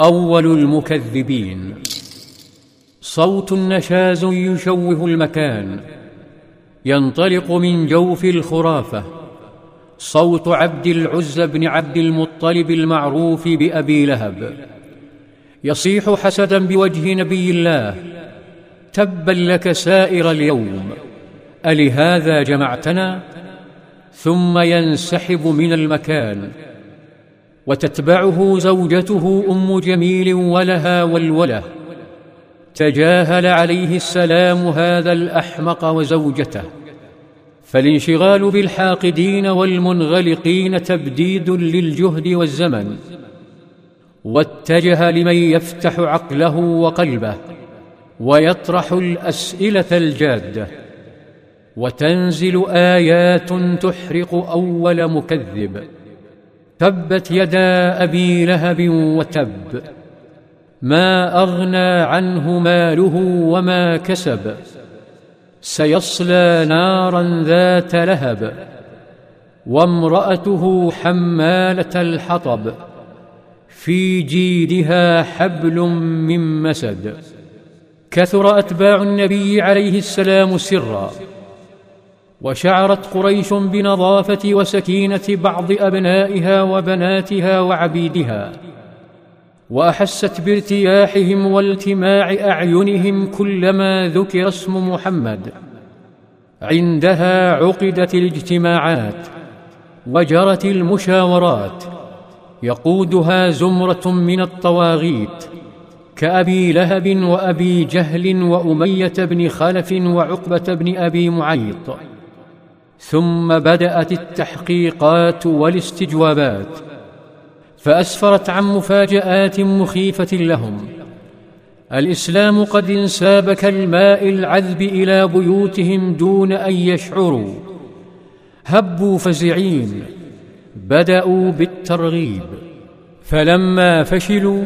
أول المكذبين. صوت نشاز يشوه المكان ينطلق من جوف الخرافة. صوت عبد العزى بن عبد المطلب المعروف بأبي لهب. يصيح حسدا بوجه نبي الله تبا لك سائر اليوم. ألهذا جمعتنا؟ ثم ينسحب من المكان. وتتبعه زوجته أم جميل ولها والوله تجاهل عليه السلام هذا الأحمق وزوجته. فالانشغال بالحاقدين والمنغلقين تبديد للجهد والزمن. واتجه لمن يفتح عقله وقلبه ويطرح الأسئلة الجادة. وتنزل آيات تحرق أول مكذب. تبت يدا أبي لهب وتب. ما أغنى عنه ماله وما كسب. سيصلى نارا ذات لهب. وامرأته حمالة الحطب. في جيدها حبل من مسد. كثر أتباع النبي عليه السلام سرا. وشعرت قريش بنظافة وسكينة بعض أبنائها وبناتها وعبيدها وأحست بارتياحهم والتماع أعينهم كلما ذكر اسم محمد. عندها عقدت الاجتماعات وجرت المشاورات يقودها زمرة من الطواغيت كأبي لهب وأبي جهل وأمية بن خلف وعقبة بن أبي معيط. ثم بدأت التحقيقات والاستجوابات فأسفرت عن مفاجآت مخيفة لهم. الإسلام قد انساب كالماء العذب إلى بيوتهم دون أن يشعروا. هبوا فزعين بدأوا بالترغيب. فلما فشلوا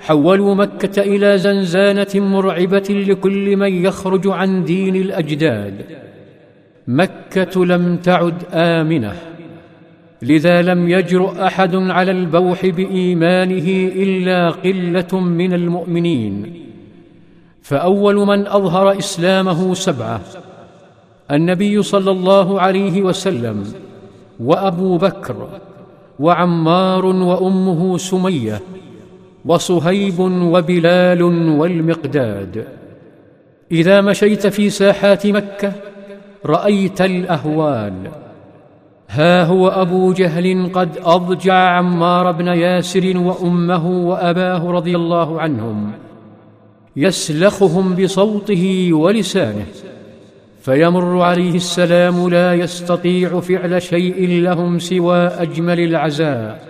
حولوا مكة إلى زنزانة مرعبة لكل من يخرج عن دين الأجداد. مكة لم تعد آمنة لذا لم يجرؤ أحد على البوح بإيمانه إلا قلة من المؤمنين. فأول من أظهر إسلامه سبعة النبي صلى الله عليه وسلم وأبو بكر وعمار وأمه سمية وصهيب وبلال والمقداد. إذا مشيت في ساحات مكة رأيت الأهوال. ها هو أبو جهل قد أضجع عمار بن ياسر وأمه وأباه رضي الله عنهم. يسلخهم بصوته ولسانه. فيمر عليه السلام لا يستطيع فعل شيء لهم سوى أجمل العزاء.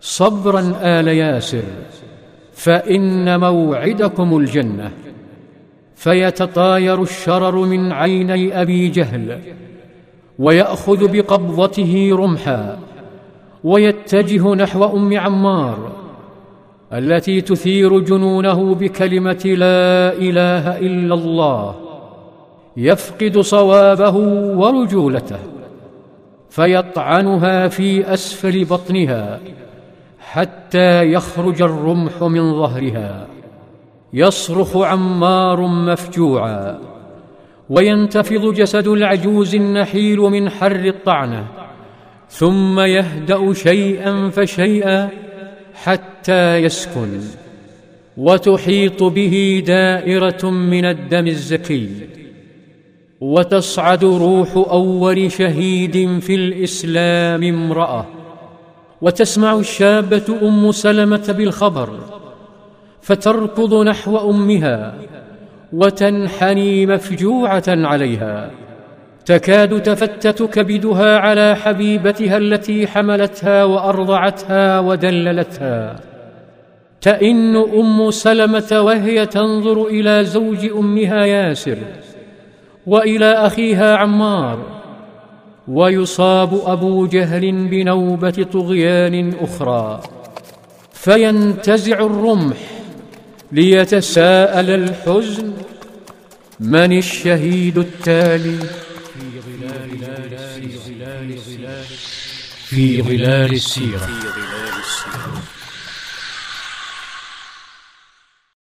صبرا آل ياسر. فإن موعدكم الجنة. فيتطاير الشرر من عيني أبي جهل ويأخذ بقبضته رمحا ويتجه نحو أم عمار التي تثير جنونه بكلمة لا إله إلا الله يفقد صوابه ورجولته فيطعنها في أسفل بطنها حتى يخرج الرمح من ظهرها. يصرخ عمار مفجوعا. وينتفض جسد العجوز النحيل من حر الطعنة. ثم يهدأ شيئا فشيئا حتى يسكن. وتحيط به دائرة من الدم الزكي. وتصعد روح أول شهيد في الإسلام امرأة. وتسمع الشابة أم سلمة بالخبر. فتركض نحو أمها وتنحني مفجوعة عليها. تكاد تفتت كبدها على حبيبتها التي حملتها وأرضعتها ودللتها. تئن أم سلمة وهي تنظر إلى زوج أمها ياسر وإلى أخيها عمار. ويصاب أبو جهل بنوبة طغيان أخرى. فينتزع الرمح ليتساءل الحزن من الشهيد التالي في ظلال في ظلال السيرة.